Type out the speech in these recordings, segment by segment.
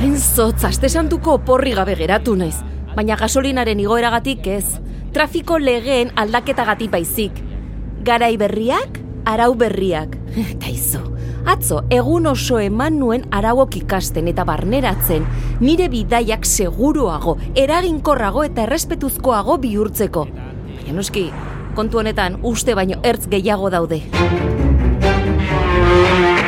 Hain zotz, aste santuko porri gabe geratu naiz. Baina gasolinaren igoeragatik ez. Trafiko legeen aldaketagatik baizik. Garai berriak, arau berriak. Eta izo, atzo, egun oso eman nuen arauok ikasten eta barneratzen, nire bidaiak seguruago, eraginkorrago eta errespetuzkoago bihurtzeko. Baina noski, kontu honetan uste baino ertz gehiago daude.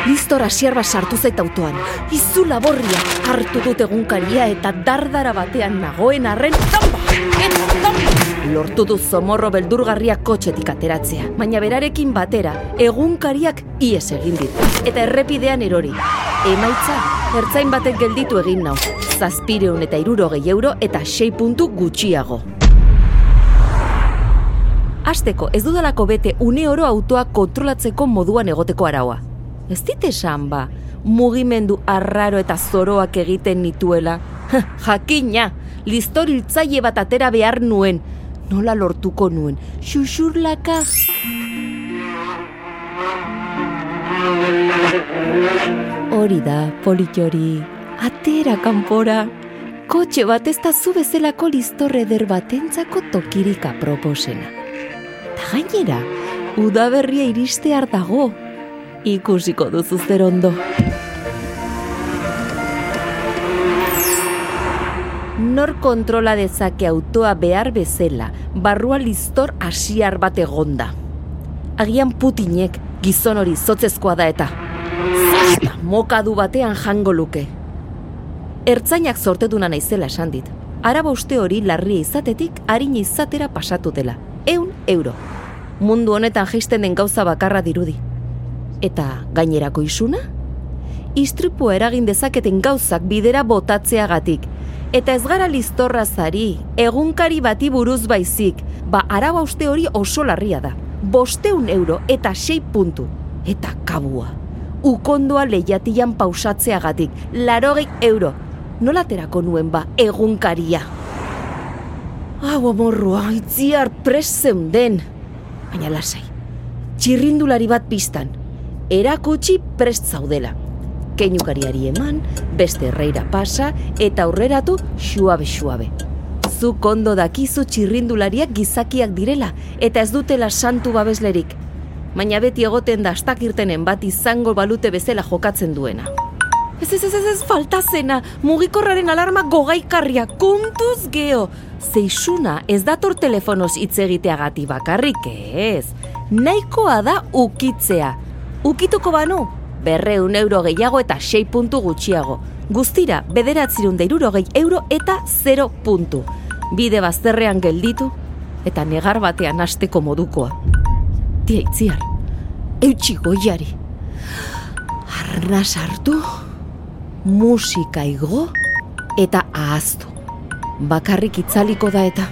Listor asiar bat sartu zait autoan. Izu laborria hartu dut egunkaria eta dardara batean nagoen arren zamba! Eta zamba! Lortu du zomorro beldurgarria kotxetik ateratzea, baina berarekin batera egunkariak ies egin dit. Eta errepidean erori. Emaitza, ertzain batek gelditu egin nau. Zazpireun eta irurogei euro eta sei puntu gutxiago. Azteko ez dudalako bete une oro autoa kontrolatzeko moduan egoteko araua. Ez dit esan ba, mugimendu arraro eta zoroak egiten nituela. Jakina, listoriltzaile bat atera behar nuen. Nola lortuko nuen, xuxurlaka. Hori da, politori, atera kanpora. Kotxe bat ez da zu bezalako listorre eder batentzako tokirik aproposena. Ta gainera, udaberria iristear dago. Ikusiko duzu zer ondo. Nor kontrola dezake autoa behar bezala, barrua listor asiar bat egonda. Agian Putinek gizon hori zotzezkoa da eta. Zasta, mokadu batean jango luke. Ertzainak zorteduna naizela esan dit. Araba uste hori larria izatetik harin izatera pasatu dela. Eun euro. Mundu honetan jaisten den gauza bakarra dirudi. Eta gainerako isuna? Istripua eragin dezaketen gauzak bidera botatzeagatik. Eta ez gara listorra zari, egunkari bati buruz baizik, ba araba uste hori oso larria da. Bosteun euro eta sei puntu. Eta kabua. Ukondoa lehiatian pausatzeagatik, larogei euro. Nolaterako nuen ba egunkaria. Hau amorrua, itziar prest zeunden. Baina lasai, txirrindulari bat pistan, erakutsi prest zaudela. Keinukariari eman, beste erreira pasa eta aurreratu xuabe-xuabe. Zu kondo dakizu txirrindulariak gizakiak direla eta ez dutela santu babeslerik. Baina beti egoten da astakirtenen bat izango balute bezala jokatzen duena. Ez ez ez ez ez falta zena, mugikorraren alarma gogaikarria, kontuz geho. Zeixuna ez dator telefonoz hitz egiteagati bakarrik ez. Nahikoa da ukitzea. Ukituko banu, berreun euro gehiago eta sei puntu gutxiago. Guztira, bederatzirun deirurogei euro eta 0 puntu. Bide bazterrean gelditu eta negar batean hasteko modukoa. Tia itziar, eutxi goiari. Arnaz hartu, musika igo eta ahaztu. Bakarrik itzaliko da eta.